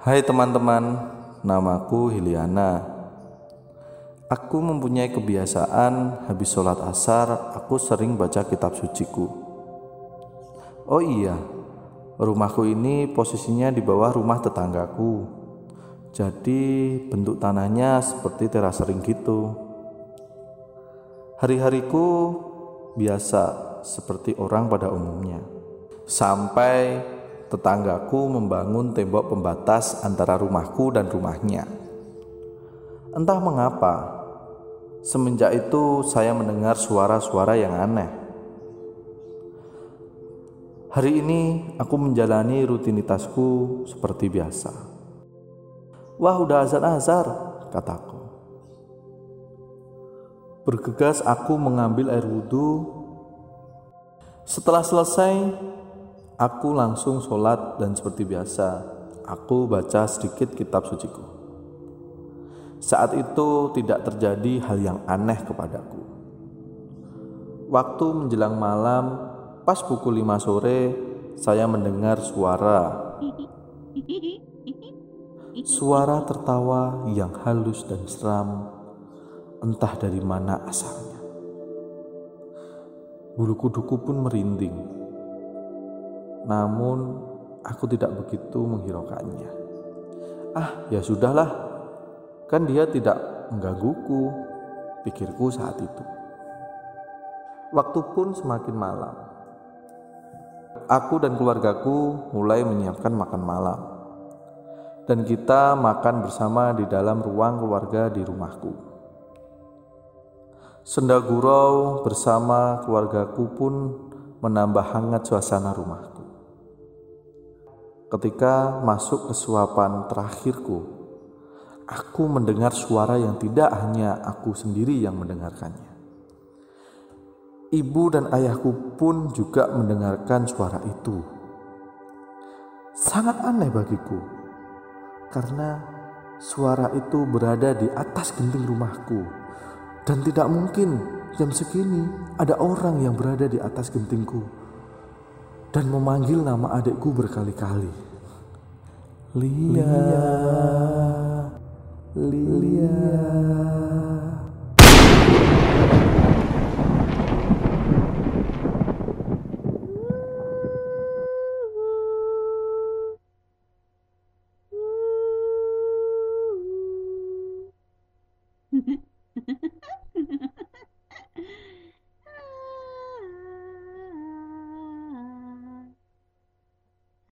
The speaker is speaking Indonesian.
Hai teman-teman, namaku Hiliana. Aku mempunyai kebiasaan habis sholat asar, aku sering baca kitab suciku. Oh iya, rumahku ini posisinya di bawah rumah tetanggaku. Jadi bentuk tanahnya seperti teras ring gitu. Hari-hariku biasa seperti orang pada umumnya. Sampai tetanggaku membangun tembok pembatas antara rumahku dan rumahnya. Entah mengapa, semenjak itu saya mendengar suara-suara yang aneh. Hari ini aku menjalani rutinitasku seperti biasa. Wah, udah azan azhar, kataku. Bergegas aku mengambil air wudhu. Setelah selesai, Aku langsung sholat dan seperti biasa, aku baca sedikit kitab suciku. Saat itu tidak terjadi hal yang aneh kepadaku. Waktu menjelang malam, pas pukul 5 sore, saya mendengar suara. Suara tertawa yang halus dan seram, entah dari mana asalnya. Bulu kuduku pun merinding namun aku tidak begitu menghiraukannya. Ah, ya sudahlah, kan dia tidak menggangguku, pikirku saat itu. Waktu pun semakin malam. Aku dan keluargaku mulai menyiapkan makan malam. Dan kita makan bersama di dalam ruang keluarga di rumahku. Senda gurau bersama keluargaku pun menambah hangat suasana rumahku. Ketika masuk ke suapan terakhirku, aku mendengar suara yang tidak hanya aku sendiri yang mendengarkannya. Ibu dan ayahku pun juga mendengarkan suara itu. Sangat aneh bagiku, karena suara itu berada di atas genting rumahku, dan tidak mungkin jam segini ada orang yang berada di atas gentingku dan memanggil nama adikku berkali-kali. Lia, Lia. Lia.